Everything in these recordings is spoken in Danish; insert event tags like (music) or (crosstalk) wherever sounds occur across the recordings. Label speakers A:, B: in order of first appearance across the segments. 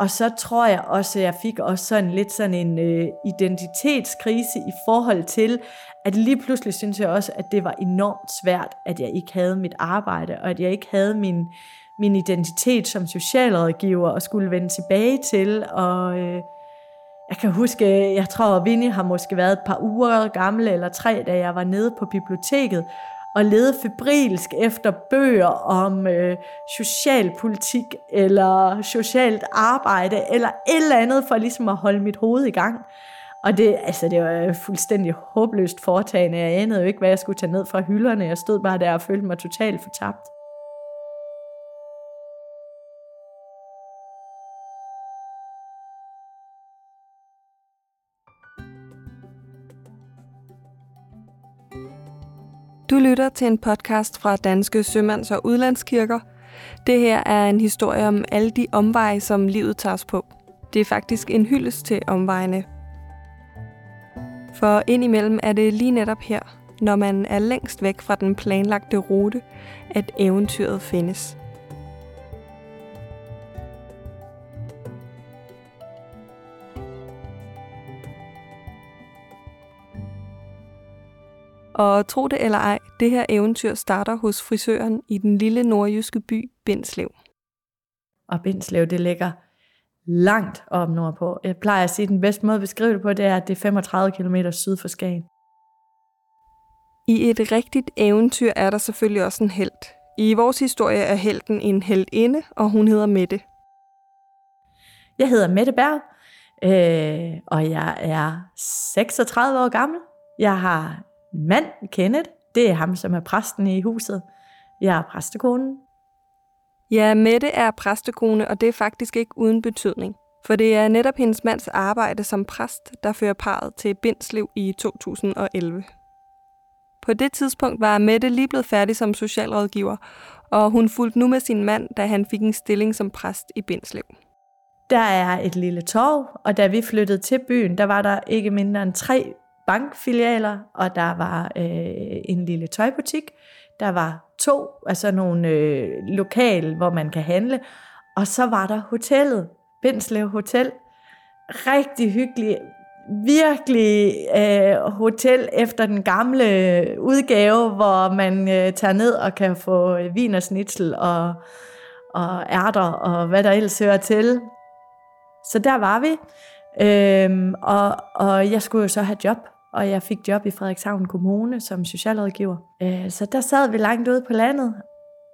A: Og så tror jeg også, at jeg fik også sådan lidt sådan en øh, identitetskrise i forhold til, at lige pludselig synes jeg også, at det var enormt svært, at jeg ikke havde mit arbejde, og at jeg ikke havde min, min identitet som socialrådgiver og skulle vende tilbage til. Og øh, jeg kan huske, jeg tror, at Vinnie har måske været et par uger gammel eller tre, da jeg var nede på biblioteket, og lede febrilsk efter bøger om øh, socialpolitik eller socialt arbejde eller et eller andet for ligesom at holde mit hoved i gang. Og det, altså, det var fuldstændig håbløst foretagende. Jeg anede jo ikke, hvad jeg skulle tage ned fra hylderne. Jeg stod bare der og følte mig totalt fortabt.
B: Du lytter til en podcast fra Danske Sømands- og Udlandskirker. Det her er en historie om alle de omveje, som livet tager os på. Det er faktisk en hyldest til omvejene. For indimellem er det lige netop her, når man er længst væk fra den planlagte rute, at eventyret findes. Og tro det eller ej, det her eventyr starter hos frisøren i den lille nordjyske by Bindslev.
A: Og Bindslev, det ligger langt op nordpå. Jeg plejer at sige, at den bedste måde at beskrive det på, det er, at det er 35 km syd for Skagen.
B: I et rigtigt eventyr er der selvfølgelig også en held. I vores historie er helten en heldinde, og hun hedder Mette.
A: Jeg hedder Mette Berg, øh, og jeg er 36 år gammel. Jeg har mand, Kenneth, det er ham, som er præsten i huset. Jeg er præstekonen.
B: Ja, Mette er præstekone, og det er faktisk ikke uden betydning. For det er netop hendes mands arbejde som præst, der fører parret til Bindslev i 2011. På det tidspunkt var Mette lige blevet færdig som socialrådgiver, og hun fulgte nu med sin mand, da han fik en stilling som præst i Bindslev.
A: Der er et lille torv, og da vi flyttede til byen, der var der ikke mindre end tre bankfilialer, og der var øh, en lille tøjbutik. Der var to, altså nogle øh, lokal, hvor man kan handle. Og så var der hotellet, Bindslev Hotel. Rigtig hyggelig, virkelig øh, hotel efter den gamle øh, udgave, hvor man øh, tager ned og kan få øh, vin og snitsel og, og ærter og hvad der ellers hører til. Så der var vi. Øhm, og, og jeg skulle jo så have job og jeg fik job i Frederikshavn Kommune som socialrådgiver. Øh, så der sad vi langt ude på landet.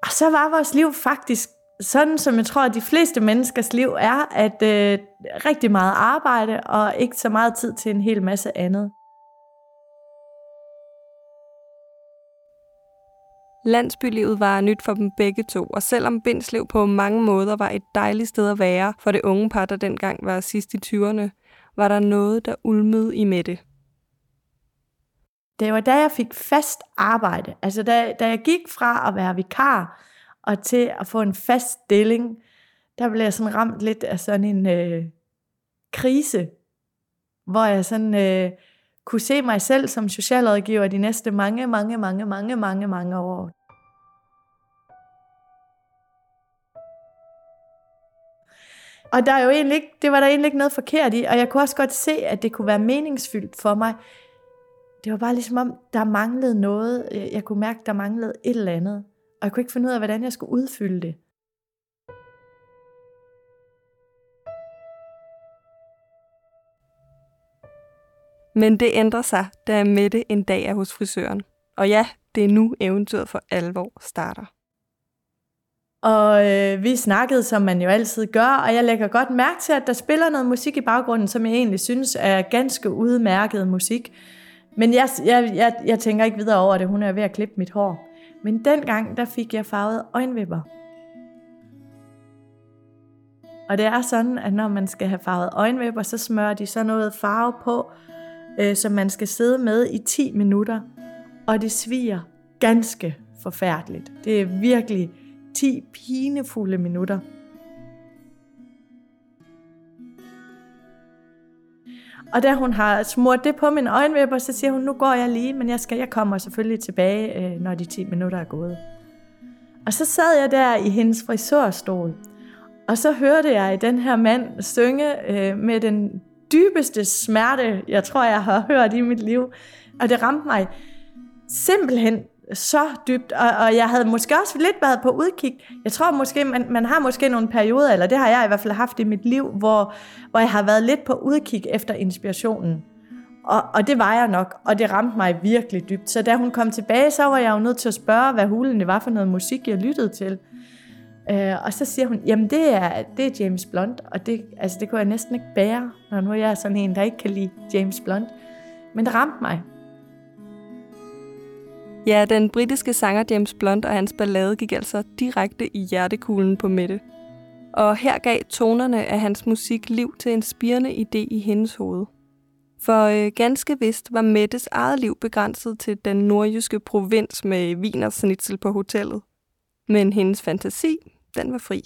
A: Og så var vores liv faktisk sådan, som jeg tror, at de fleste menneskers liv er, at øh, rigtig meget arbejde og ikke så meget tid til en hel masse andet.
B: Landsbylivet var nyt for dem begge to, og selvom Bindslev på mange måder var et dejligt sted at være for det unge par, der dengang var sidst i 20'erne, var der noget, der ulmede i Mette
A: det var da jeg fik fast arbejde, altså da, da jeg gik fra at være vikar og til at få en fast stilling, der blev jeg sådan ramt lidt af sådan en øh, krise, hvor jeg sådan øh, kunne se mig selv som socialrådgiver de næste mange, mange, mange, mange, mange, mange år. Og der er jo egentlig ikke, det var der egentlig ikke noget forkert i, og jeg kunne også godt se, at det kunne være meningsfyldt for mig, det var bare ligesom om, der manglede noget. Jeg kunne mærke, der manglede et eller andet. Og jeg kunne ikke finde ud af, hvordan jeg skulle udfylde det.
B: Men det ændrer sig, da Mette en dag er hos frisøren. Og ja, det er nu eventyret for alvor starter.
A: Og øh, vi snakkede, som man jo altid gør, og jeg lægger godt mærke til, at der spiller noget musik i baggrunden, som jeg egentlig synes er ganske udmærket musik. Men jeg, jeg, jeg, jeg tænker ikke videre over det. Hun er ved at klippe mit hår. Men dengang, der fik jeg farvet øjenvipper. Og det er sådan, at når man skal have farvet øjenvipper, så smører de så noget farve på, øh, som man skal sidde med i 10 minutter. Og det sviger ganske forfærdeligt. Det er virkelig 10 pinefulde minutter. Og da hun har smurt det på min øjenvipper, så siger hun, nu går jeg lige, men jeg, skal, jeg kommer selvfølgelig tilbage, øh, når de 10 minutter er gået. Og så sad jeg der i hendes frisørstol, Og så hørte jeg den her mand synge øh, med den dybeste smerte, jeg tror, jeg har hørt i mit liv. Og det ramte mig simpelthen så dybt, og, og jeg havde måske også lidt været på udkig. Jeg tror måske, man, man har måske nogle perioder, eller det har jeg i hvert fald haft i mit liv, hvor, hvor jeg har været lidt på udkig efter inspirationen. Og, og det var jeg nok, og det ramte mig virkelig dybt. Så da hun kom tilbage, så var jeg jo nødt til at spørge, hvad hulen det var for noget musik, jeg lyttede til. Øh, og så siger hun, jamen det er, det er James Blunt, og det, altså det kunne jeg næsten ikke bære, når nu jeg er sådan en, der ikke kan lide James Blunt. Men det ramte mig.
B: Ja, den britiske sanger James Blunt og hans ballade gik altså direkte i hjertekuglen på Mette. Og her gav tonerne af hans musik liv til en spirende idé i hendes hoved. For øh, ganske vist var Mettes eget liv begrænset til den nordjyske provins med vin og snitsel på hotellet. Men hendes fantasi, den var fri.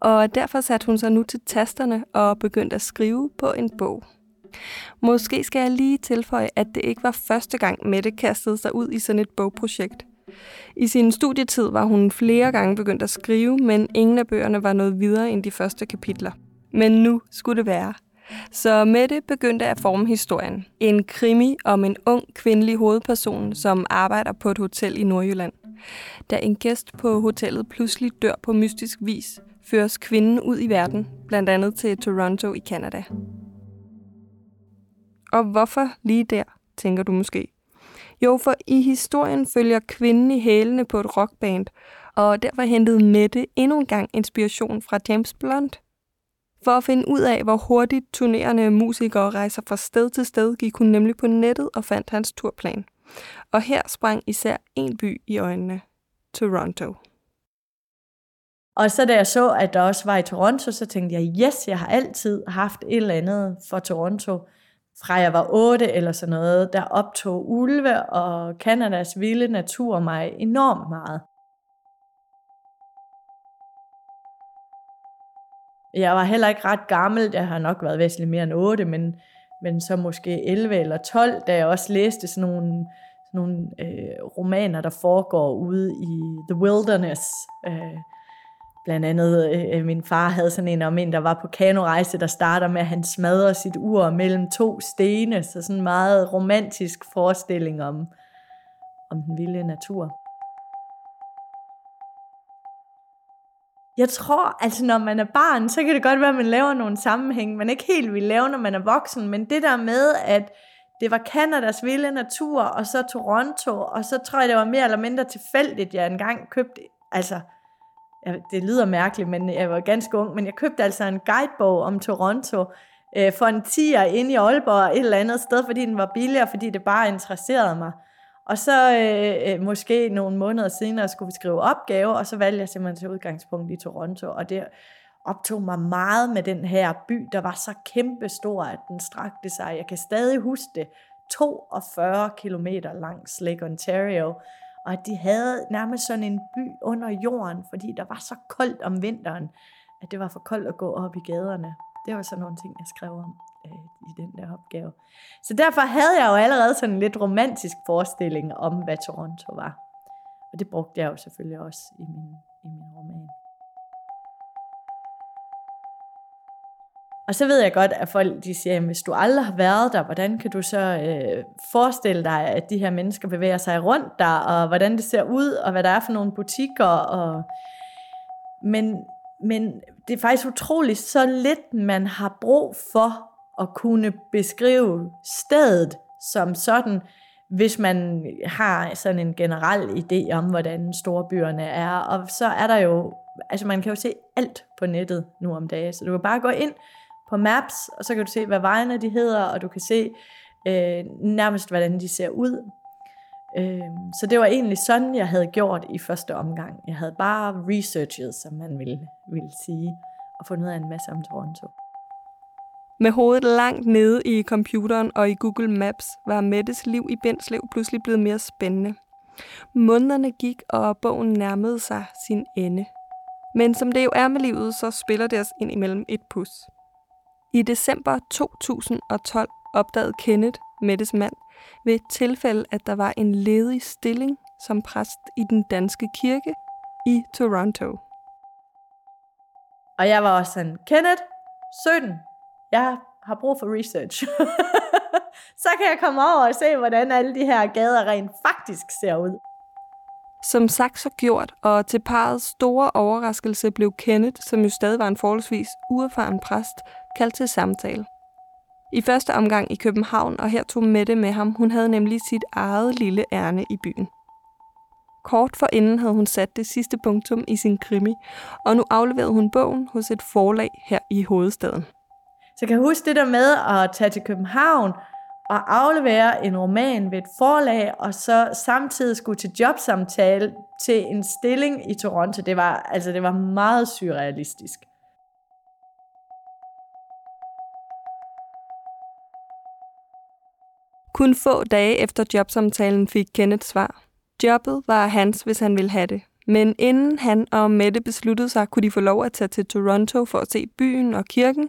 B: Og derfor satte hun sig nu til tasterne og begyndte at skrive på en bog. Måske skal jeg lige tilføje, at det ikke var første gang Mette kastede sig ud i sådan et bogprojekt. I sin studietid var hun flere gange begyndt at skrive, men ingen af bøgerne var noget videre end de første kapitler. Men nu skulle det være. Så Mette begyndte at forme historien. En krimi om en ung kvindelig hovedperson, som arbejder på et hotel i Nordjylland. Da en gæst på hotellet pludselig dør på mystisk vis, føres kvinden ud i verden, blandt andet til Toronto i Canada. Og hvorfor lige der, tænker du måske? Jo, for i historien følger kvinden i hælene på et rockband, og derfor hentede Mette endnu en gang inspiration fra James Blunt. For at finde ud af, hvor hurtigt turnerende musikere rejser fra sted til sted, gik hun nemlig på nettet og fandt hans turplan. Og her sprang især en by i øjnene. Toronto.
A: Og så da jeg så, at der også var i Toronto, så tænkte jeg, yes, jeg har altid haft et eller andet for Toronto fra jeg var 8 eller sådan noget, der optog ulve og Kanadas vilde natur mig enormt meget. Jeg var heller ikke ret gammel, jeg har nok været væsentligt mere end 8, men, men så måske 11 eller 12, da jeg også læste sådan nogle, sådan nogle øh, romaner, der foregår ude i The Wilderness. Øh, Blandt andet øh, min far havde sådan en om en, der var på kanorejse, der starter med, at han smadrer sit ur mellem to stene. Så sådan en meget romantisk forestilling om, om den vilde natur. Jeg tror, altså når man er barn, så kan det godt være, at man laver nogle sammenhæng, man ikke helt vil lave, når man er voksen, men det der med, at det var Kanadas vilde natur, og så Toronto, og så tror jeg, det var mere eller mindre tilfældigt, jeg engang købte, altså det lyder mærkeligt, men jeg var ganske ung, men jeg købte altså en guidebog om Toronto øh, for en tiger inde i Aalborg et eller andet sted, fordi den var billigere, fordi det bare interesserede mig. Og så øh, øh måske nogle måneder senere skulle vi skrive opgave, og så valgte jeg simpelthen til udgangspunkt i Toronto, og det optog mig meget med den her by, der var så kæmpe stor, at den strakte sig. Jeg kan stadig huske det. 42 kilometer langs Lake Ontario, og at de havde nærmest sådan en by under jorden, fordi der var så koldt om vinteren, at det var for koldt at gå op i gaderne. Det var sådan nogle ting, jeg skrev om øh, i den der opgave. Så derfor havde jeg jo allerede sådan en lidt romantisk forestilling om, hvad Toronto var. Og det brugte jeg jo selvfølgelig også i min, i min roman. Og så ved jeg godt, at folk de siger, at hvis du aldrig har været der, hvordan kan du så øh, forestille dig, at de her mennesker bevæger sig rundt der, og hvordan det ser ud, og hvad der er for nogle butikker. Og... Men, men det er faktisk utroligt så lidt, man har brug for at kunne beskrive stedet som sådan, hvis man har sådan en generel idé om, hvordan storbyerne er. Og så er der jo, altså man kan jo se alt på nettet nu om dagen, så du kan bare gå ind på Maps, og så kan du se, hvad vejene de hedder, og du kan se øh, nærmest, hvordan de ser ud. Øh, så det var egentlig sådan, jeg havde gjort i første omgang. Jeg havde bare researchet, som man ville, ville sige, og fundet ud af en masse om Toronto.
B: Med hovedet langt nede i computeren og i Google Maps var Mettes liv i Benslev pludselig blevet mere spændende. Månederne gik, og bogen nærmede sig sin ende. Men som det jo er med livet, så spiller det os ind imellem et pus. I december 2012 opdagede Kenneth, Mettes mand, ved et tilfælde, at der var en ledig stilling som præst i den danske kirke, i Toronto.
A: Og jeg var også sådan, Kenneth, 17, jeg har brug for research. (laughs) så kan jeg komme over og se, hvordan alle de her gader rent faktisk ser ud.
B: Som sagt så gjort, og til parets store overraskelse blev Kenneth, som jo stadig var en forholdsvis uerfaren præst, kaldt til samtale. I første omgang i København, og her tog Mette med ham. Hun havde nemlig sit eget lille ærne i byen. Kort forinden havde hun sat det sidste punktum i sin krimi, og nu afleverede hun bogen hos et forlag her i hovedstaden.
A: Så jeg kan huske det der med at tage til København og aflevere en roman ved et forlag, og så samtidig skulle til jobsamtale til en stilling i Toronto. Det var, altså, det var meget surrealistisk.
B: Kun få dage efter jobsamtalen fik Kenneth svar. Jobbet var hans, hvis han ville have det. Men inden han og Mette besluttede sig, kunne de få lov at tage til Toronto for at se byen og kirken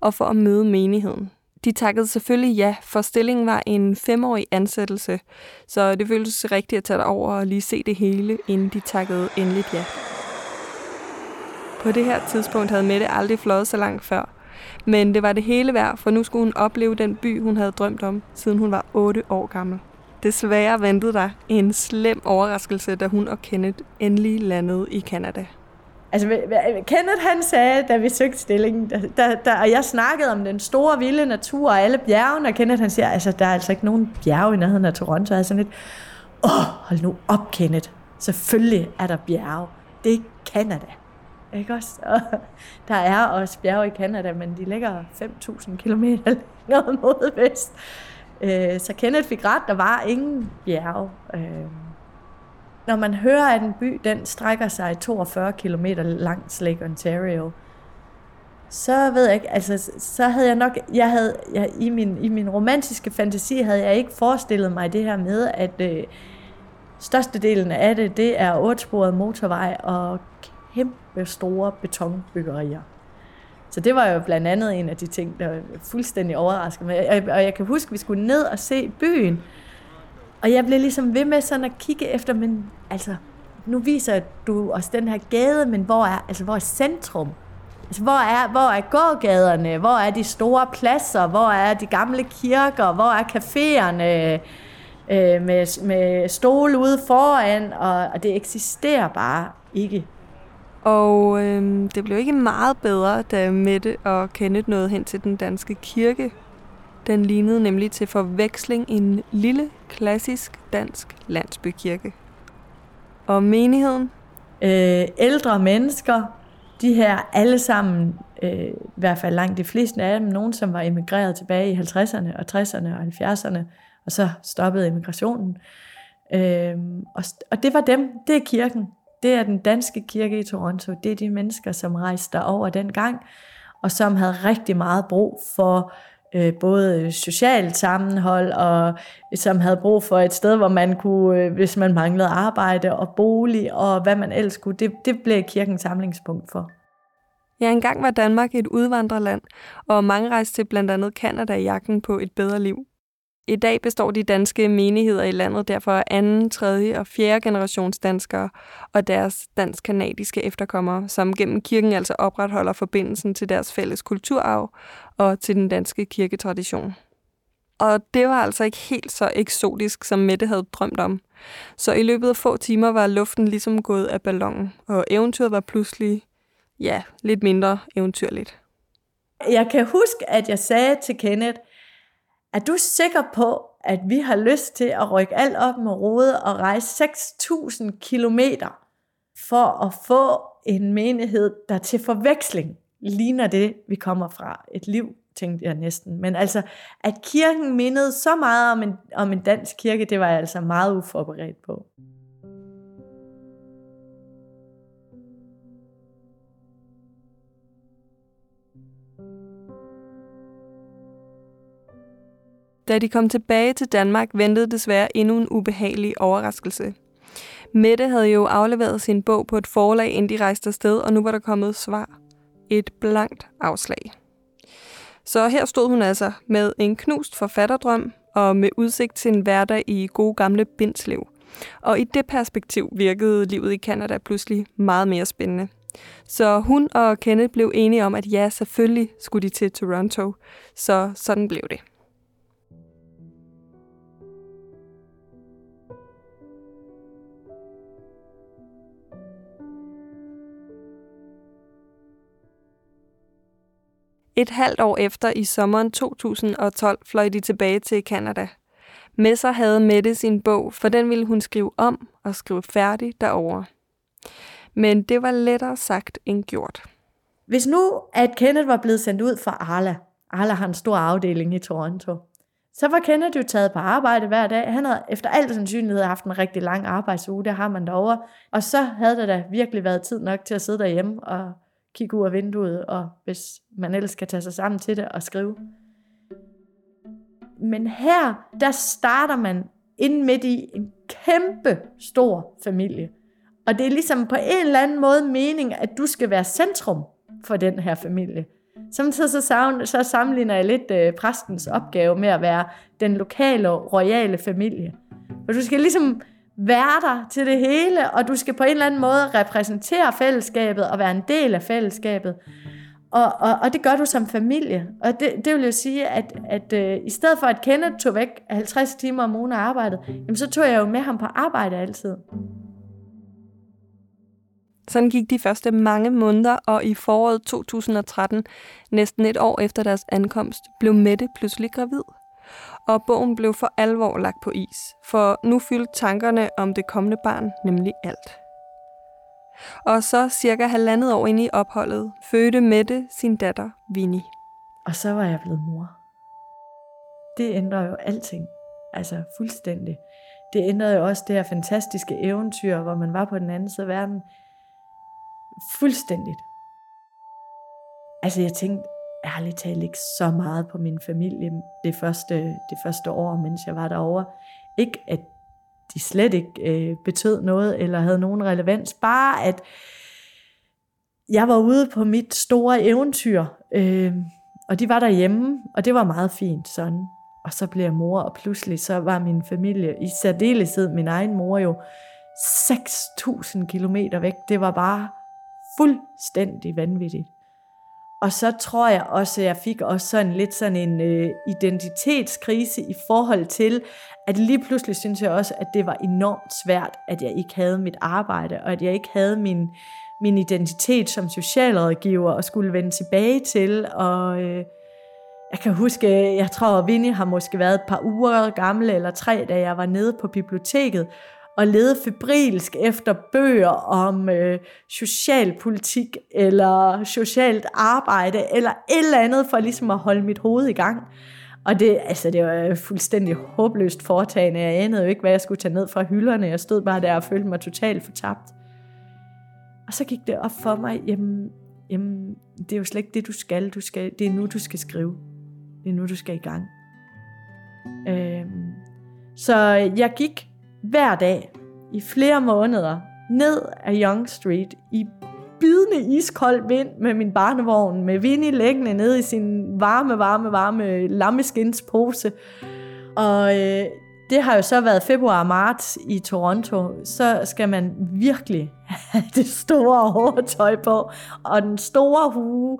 B: og for at møde menigheden. De takkede selvfølgelig ja, for stillingen var en femårig ansættelse, så det føltes rigtigt at tage over og lige se det hele, inden de takkede endeligt ja. På det her tidspunkt havde Mette aldrig fløjet så langt før, men det var det hele værd, for nu skulle hun opleve den by, hun havde drømt om, siden hun var 8 år gammel. Desværre ventede der en slem overraskelse, da hun og Kenneth endelig landede i Kanada.
A: Altså, Kenneth han sagde, da vi søgte stillingen, da, da, og jeg snakkede om den store, vilde natur og alle bjergene, og Kenneth han siger, altså, der er altså ikke nogen bjerge i nærheden af Toronto. Jeg er sådan lidt, åh, hold nu op, Kenneth. Selvfølgelig er der bjerge. Det er Kanada. Ikke også? Og (laughs) der er også bjerge i Kanada, men de ligger 5.000 km længere mod vest. Øh, så Kenneth fik ret, der var ingen bjerge. Øh, når man hører, at en by den strækker sig 42 km langs Lake Ontario, så ved jeg ikke, altså, så havde jeg nok, jeg havde, jeg, i, min, i min romantiske fantasi havde jeg ikke forestillet mig det her med, at øh, størstedelen af det, det er otsporet motorvej og kæmpe Øh, store betonbyggerier. Så det var jo blandt andet en af de ting, der var fuldstændig overraskede mig. Og jeg kan huske, at vi skulle ned og se byen, og jeg blev ligesom ved med sådan at kigge efter, men altså, nu viser du os den her gade, men hvor er, altså, hvor er centrum? Altså, hvor er, hvor er gågaderne? Hvor er de store pladser? Hvor er de gamle kirker? Hvor er caféerne? Øh, med, med stole ude foran, og, og det eksisterer bare ikke.
B: Og øh, det blev ikke meget bedre, da Mette og Kenneth nåede hen til den danske kirke. Den lignede nemlig til forveksling en lille, klassisk dansk landsbykirke. Og menigheden?
A: Øh, ældre mennesker, de her alle sammen, øh, i hvert fald langt de fleste af dem, nogen som var emigreret tilbage i 50'erne og 60'erne og 70'erne, og så stoppede emigrationen. Øh, og, og det var dem, det er kirken. Det er den danske kirke i Toronto. Det er de mennesker, som rejste over den gang, og som havde rigtig meget brug for øh, både socialt sammenhold, og øh, som havde brug for et sted, hvor man kunne, øh, hvis man manglede arbejde og bolig, og hvad man ellers kunne, det, det blev kirkens samlingspunkt for.
B: Ja, engang var Danmark et udvandrerland, og mange rejste til blandt andet Kanada i jagten på et bedre liv. I dag består de danske menigheder i landet derfor af anden, tredje og fjerde generations danskere og deres dansk-kanadiske efterkommere, som gennem kirken altså opretholder forbindelsen til deres fælles kulturarv og til den danske kirketradition. Og det var altså ikke helt så eksotisk, som Mette havde drømt om. Så i løbet af få timer var luften ligesom gået af ballonen, og eventyret var pludselig, ja, lidt mindre eventyrligt.
A: Jeg kan huske, at jeg sagde til Kenneth, er du sikker på, at vi har lyst til at rykke alt op med rode og rejse 6.000 kilometer for at få en menighed, der til forveksling ligner det, vi kommer fra. Et liv, tænkte jeg næsten. Men altså, at kirken mindede så meget om en, om en dansk kirke, det var jeg altså meget uforberedt på.
B: Da de kom tilbage til Danmark, ventede desværre endnu en ubehagelig overraskelse. Mette havde jo afleveret sin bog på et forlag, inden de rejste afsted, og nu var der kommet svar. Et blankt afslag. Så her stod hun altså med en knust forfatterdrøm og med udsigt til en hverdag i gode gamle Bindslev. Og i det perspektiv virkede livet i Kanada pludselig meget mere spændende. Så hun og Kenneth blev enige om, at ja, selvfølgelig skulle de til Toronto. Så sådan blev det. Et halvt år efter i sommeren 2012 fløj de tilbage til Kanada. Med sig havde Mette sin bog, for den ville hun skrive om og skrive færdig derovre. Men det var lettere sagt end gjort.
A: Hvis nu, at Kenneth var blevet sendt ud fra Arla, Arla har en stor afdeling i Toronto, så var Kenneth jo taget på arbejde hver dag. Han havde efter alt sandsynlighed haft en rigtig lang arbejdsuge, det har man derovre. Og så havde der da virkelig været tid nok til at sidde derhjemme og kigge ud af vinduet, og hvis man ellers kan tage sig sammen til det og skrive. Men her, der starter man ind midt i en kæmpe stor familie. Og det er ligesom på en eller anden måde mening, at du skal være centrum for den her familie. Samtidig så, så sammenligner jeg lidt øh, præstens opgave med at være den lokale, royale familie. Og du skal ligesom være der til det hele, og du skal på en eller anden måde repræsentere fællesskabet og være en del af fællesskabet. Og, og, og det gør du som familie. Og det, det vil jo sige, at, at øh, i stedet for at Kenneth tog væk 50 timer om ugen af arbejdet, jamen så tog jeg jo med ham på arbejde altid.
B: Sådan gik de første mange måneder, og i foråret 2013, næsten et år efter deres ankomst, blev Mette pludselig gravid og bogen blev for alvor lagt på is, for nu fyldte tankerne om det kommende barn nemlig alt. Og så cirka halvandet år inde i opholdet, fødte Mette sin datter, Vinnie.
A: Og så var jeg blevet mor. Det ændrer jo alting. Altså fuldstændig. Det ændrede jo også det her fantastiske eventyr, hvor man var på den anden side af verden. Fuldstændigt. Altså jeg tænkte, ærligt talt ikke så meget på min familie det første, det første år, mens jeg var derovre. Ikke at de slet ikke øh, betød noget eller havde nogen relevans, bare at jeg var ude på mit store eventyr, øh, og de var derhjemme, og det var meget fint sådan. Og så blev jeg mor, og pludselig så var min familie, i særdeleshed min egen mor jo, 6.000 kilometer væk. Det var bare fuldstændig vanvittigt. Og så tror jeg også, at jeg fik også sådan lidt sådan en øh, identitetskrise i forhold til, at lige pludselig synes jeg også, at det var enormt svært, at jeg ikke havde mit arbejde, og at jeg ikke havde min, min identitet som socialrådgiver og skulle vende tilbage til. Og øh, jeg kan huske, jeg tror, at Vinnie har måske været et par uger gammel eller tre, da jeg var nede på biblioteket, og lede febrilsk efter bøger om øh, socialpolitik eller socialt arbejde eller et eller andet for ligesom at holde mit hoved i gang. Og det, altså, det var fuldstændig håbløst foretagende. Jeg anede jo ikke, hvad jeg skulle tage ned fra hylderne. Jeg stod bare der og følte mig totalt fortabt. Og så gik det op for mig, jamen, jamen det er jo slet ikke det, du skal. du skal. Det er nu, du skal skrive. Det er nu, du skal i gang. Øhm, så jeg gik hver dag i flere måneder ned ad Young Street i bidende iskold vind med min barnevogn, med Vinnie læggende ned i sin varme, varme, varme lammeskinspose. Og øh, det har jo så været februar og marts i Toronto, så skal man virkelig have (laughs) det store overtøj på, og den store hue,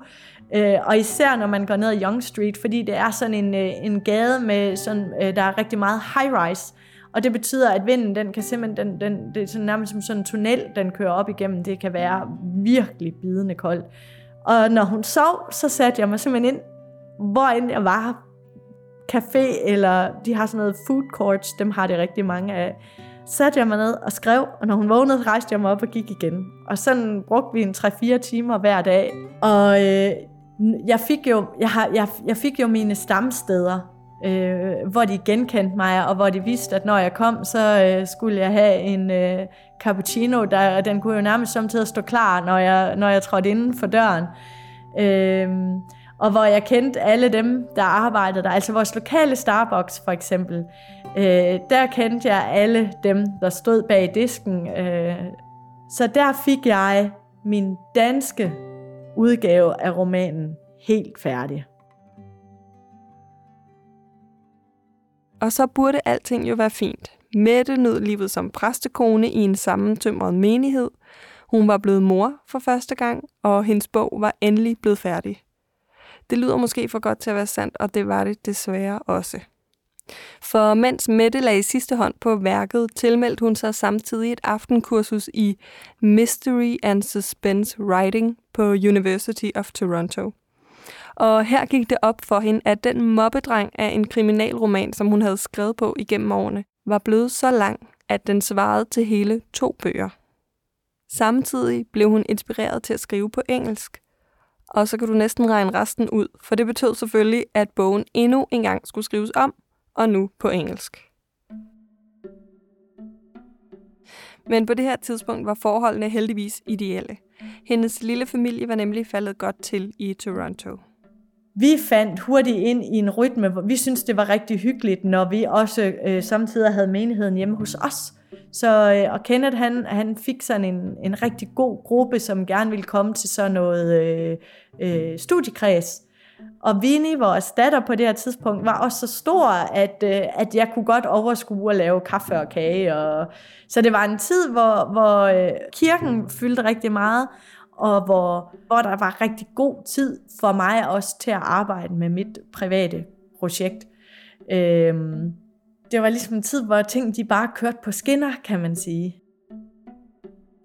A: øh, og især når man går ned ad Young Street, fordi det er sådan en, øh, en gade med sådan, øh, der er rigtig meget high-rise, og det betyder, at vinden, den kan simpelthen, den, den, det er sådan nærmest som sådan en tunnel, den kører op igennem. Det kan være virkelig bidende koldt. Og når hun sov, så satte jeg mig simpelthen ind, hvor end jeg var. Café, eller de har sådan noget food courts, dem har det rigtig mange af. Satte jeg mig ned og skrev, og når hun vågnede, rejste jeg mig op og gik igen. Og sådan brugte vi en 3-4 timer hver dag. Og øh, jeg fik jo, jeg, har, jeg, jeg fik jo mine stamsteder øh, hvor de genkendte mig, og hvor de vidste, at når jeg kom, så øh, skulle jeg have en øh, cappuccino, der, den kunne jo nærmest samtidig stå klar, når jeg, når jeg trådte inden for døren. Øh, og hvor jeg kendte alle dem, der arbejdede der, altså vores lokale Starbucks for eksempel, øh, der kendte jeg alle dem, der stod bag disken. Øh, så der fik jeg min danske udgave af romanen helt færdig.
B: Og så burde alting jo være fint. Mette nød livet som præstekone i en sammentømret menighed. Hun var blevet mor for første gang, og hendes bog var endelig blevet færdig. Det lyder måske for godt til at være sandt, og det var det desværre også. For mens Mette lagde sidste hånd på værket, tilmeldte hun sig samtidig et aftenkursus i Mystery and Suspense Writing på University of Toronto. Og her gik det op for hende, at den mobbedreng af en kriminalroman, som hun havde skrevet på igennem årene, var blevet så lang, at den svarede til hele to bøger. Samtidig blev hun inspireret til at skrive på engelsk. Og så kan du næsten regne resten ud, for det betød selvfølgelig, at bogen endnu engang skulle skrives om, og nu på engelsk. Men på det her tidspunkt var forholdene heldigvis ideelle. Hendes lille familie var nemlig faldet godt til i Toronto.
A: Vi fandt hurtigt ind i en rytme, hvor vi synes det var rigtig hyggeligt, når vi også øh, samtidig havde menigheden hjemme hos os. Så, øh, og Kenneth, han, han fik sådan en, en rigtig god gruppe, som gerne ville komme til sådan noget øh, øh, studiekreds. Og Vinnie, vores datter på det her tidspunkt, var også så stor, at, øh, at jeg kunne godt overskue at lave kaffe og kage. Og, så det var en tid, hvor, hvor øh, kirken fyldte rigtig meget, og hvor, hvor der var rigtig god tid for mig også til at arbejde med mit private projekt. Øhm, det var ligesom en tid, hvor ting de bare kørte på skinner, kan man sige.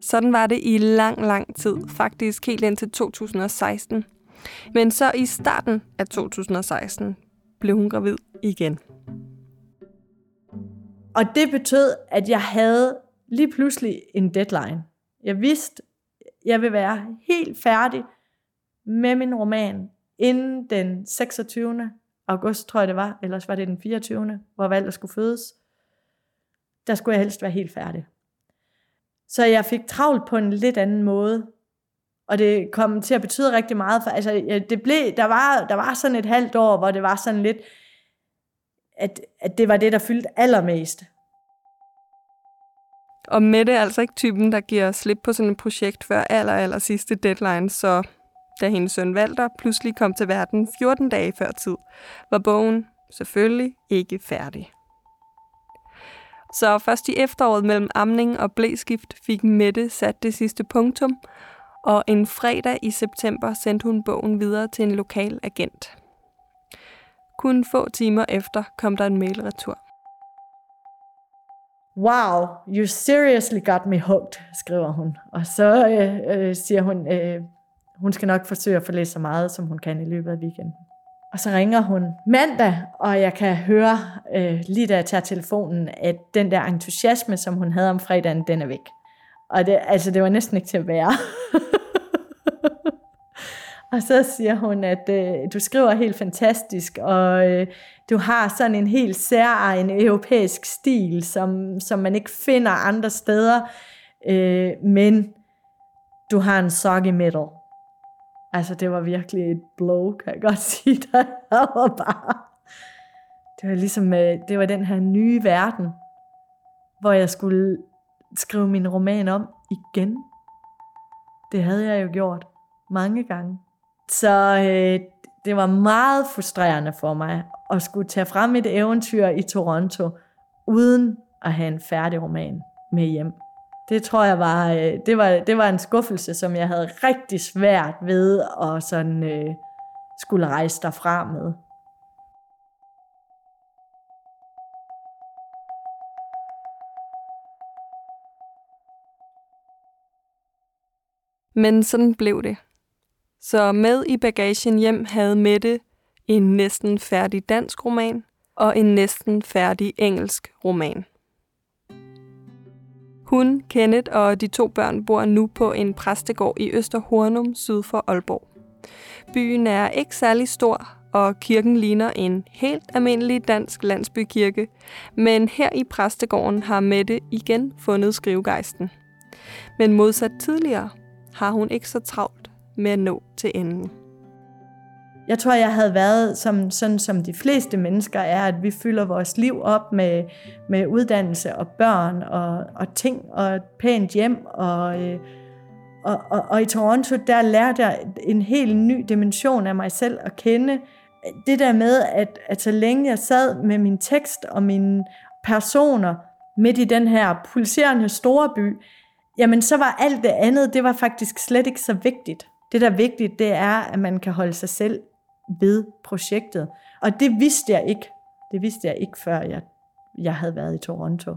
B: Sådan var det i lang, lang tid, faktisk helt indtil 2016. Men så i starten af 2016 blev hun gravid igen.
A: Og det betød, at jeg havde lige pludselig en deadline. Jeg vidste, jeg vil være helt færdig med min roman inden den 26. august, tror jeg det var, ellers var det den 24. hvor valget skulle fødes. Der skulle jeg helst være helt færdig. Så jeg fik travlt på en lidt anden måde. Og det kom til at betyde rigtig meget, for altså, det blev, der, var, der var sådan et halvt år, hvor det var sådan lidt, at, at det var det, der fyldte allermest.
B: Og Mette er altså ikke typen, der giver slip på sådan et projekt før aller, aller sidste deadline, så da hendes søn Walter pludselig kom til verden 14 dage før tid, var bogen selvfølgelig ikke færdig. Så først i efteråret mellem amning og blæskift fik Mette sat det sidste punktum, og en fredag i september sendte hun bogen videre til en lokal agent. Kun få timer efter kom der en mailretur.
A: Wow, you seriously got me hooked, skriver hun. Og så øh, øh, siger hun, øh, hun skal nok forsøge at få læst så meget, som hun kan i løbet af weekenden. Og så ringer hun mandag, og jeg kan høre, øh, lige da jeg tager telefonen, at den der entusiasme, som hun havde om fredagen, den er væk. Og det, altså, det var næsten ikke til at være. (laughs) og så siger hun, at øh, du skriver helt fantastisk, og øh, du har sådan en helt særegen europæisk stil, som, som man ikke finder andre steder, øh, men du har en soggy middle. Altså, det var virkelig et blow, kan jeg godt sige der (laughs) Det var bare... Det var ligesom, øh, det var den her nye verden, hvor jeg skulle skrive min roman om igen. Det havde jeg jo gjort mange gange. Så øh, det var meget frustrerende for mig at skulle tage frem et eventyr i Toronto, uden at have en færdig roman med hjem. Det tror jeg var, øh, det var, det var en skuffelse, som jeg havde rigtig svært ved at sådan, øh, skulle rejse derfra med.
B: Men sådan blev det. Så med i bagagen hjem havde Mette en næsten færdig dansk roman og en næsten færdig engelsk roman. Hun, Kenneth og de to børn bor nu på en præstegård i Østerhornum syd for Aalborg. Byen er ikke særlig stor, og kirken ligner en helt almindelig dansk landsbykirke, men her i præstegården har Mette igen fundet skrivegejsten. Men modsat tidligere har hun ikke så travlt med at nå til enden.
A: Jeg tror, jeg havde været som, sådan som de fleste mennesker er, at vi fylder vores liv op med, med uddannelse og børn og, og ting og et pænt hjem. Og, øh, og, og, og i Toronto, der lærte jeg en helt ny dimension af mig selv at kende. Det der med, at, at så længe jeg sad med min tekst og mine personer, midt i den her pulserende store by, jamen så var alt det andet, det var faktisk slet ikke så vigtigt. Det, der er vigtigt, det er, at man kan holde sig selv ved projektet. Og det vidste jeg ikke. Det vidste jeg ikke, før jeg, jeg havde været i Toronto.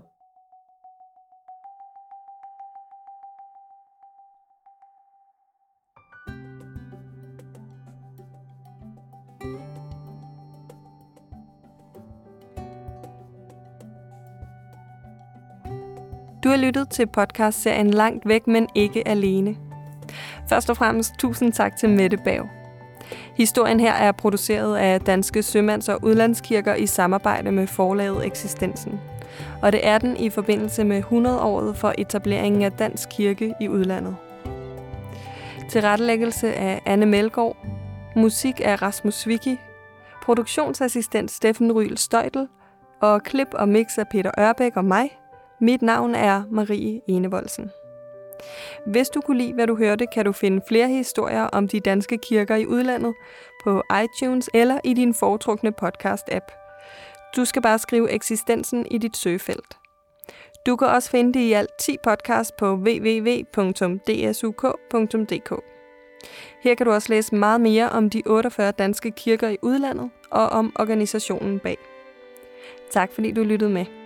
B: Du har lyttet til podcastserien Langt væk, men ikke alene. Først og fremmest tusind tak til Mette Bav. Historien her er produceret af Danske Sømands- og Udlandskirker i samarbejde med forlaget Eksistensen. Og det er den i forbindelse med 100-året for etableringen af Dansk Kirke i udlandet. Tilrettelæggelse af Anne Melgaard. Musik af Rasmus Vicky. Produktionsassistent Steffen Ryl Støjtel. Og klip og mix af Peter Ørbæk og mig – mit navn er Marie Enevoldsen. Hvis du kunne lide, hvad du hørte, kan du finde flere historier om de danske kirker i udlandet på iTunes eller i din foretrukne podcast-app. Du skal bare skrive eksistensen i dit søgefelt. Du kan også finde det i alt 10 podcasts på www.dsuk.dk. Her kan du også læse meget mere om de 48 danske kirker i udlandet og om organisationen bag. Tak fordi du lyttede med.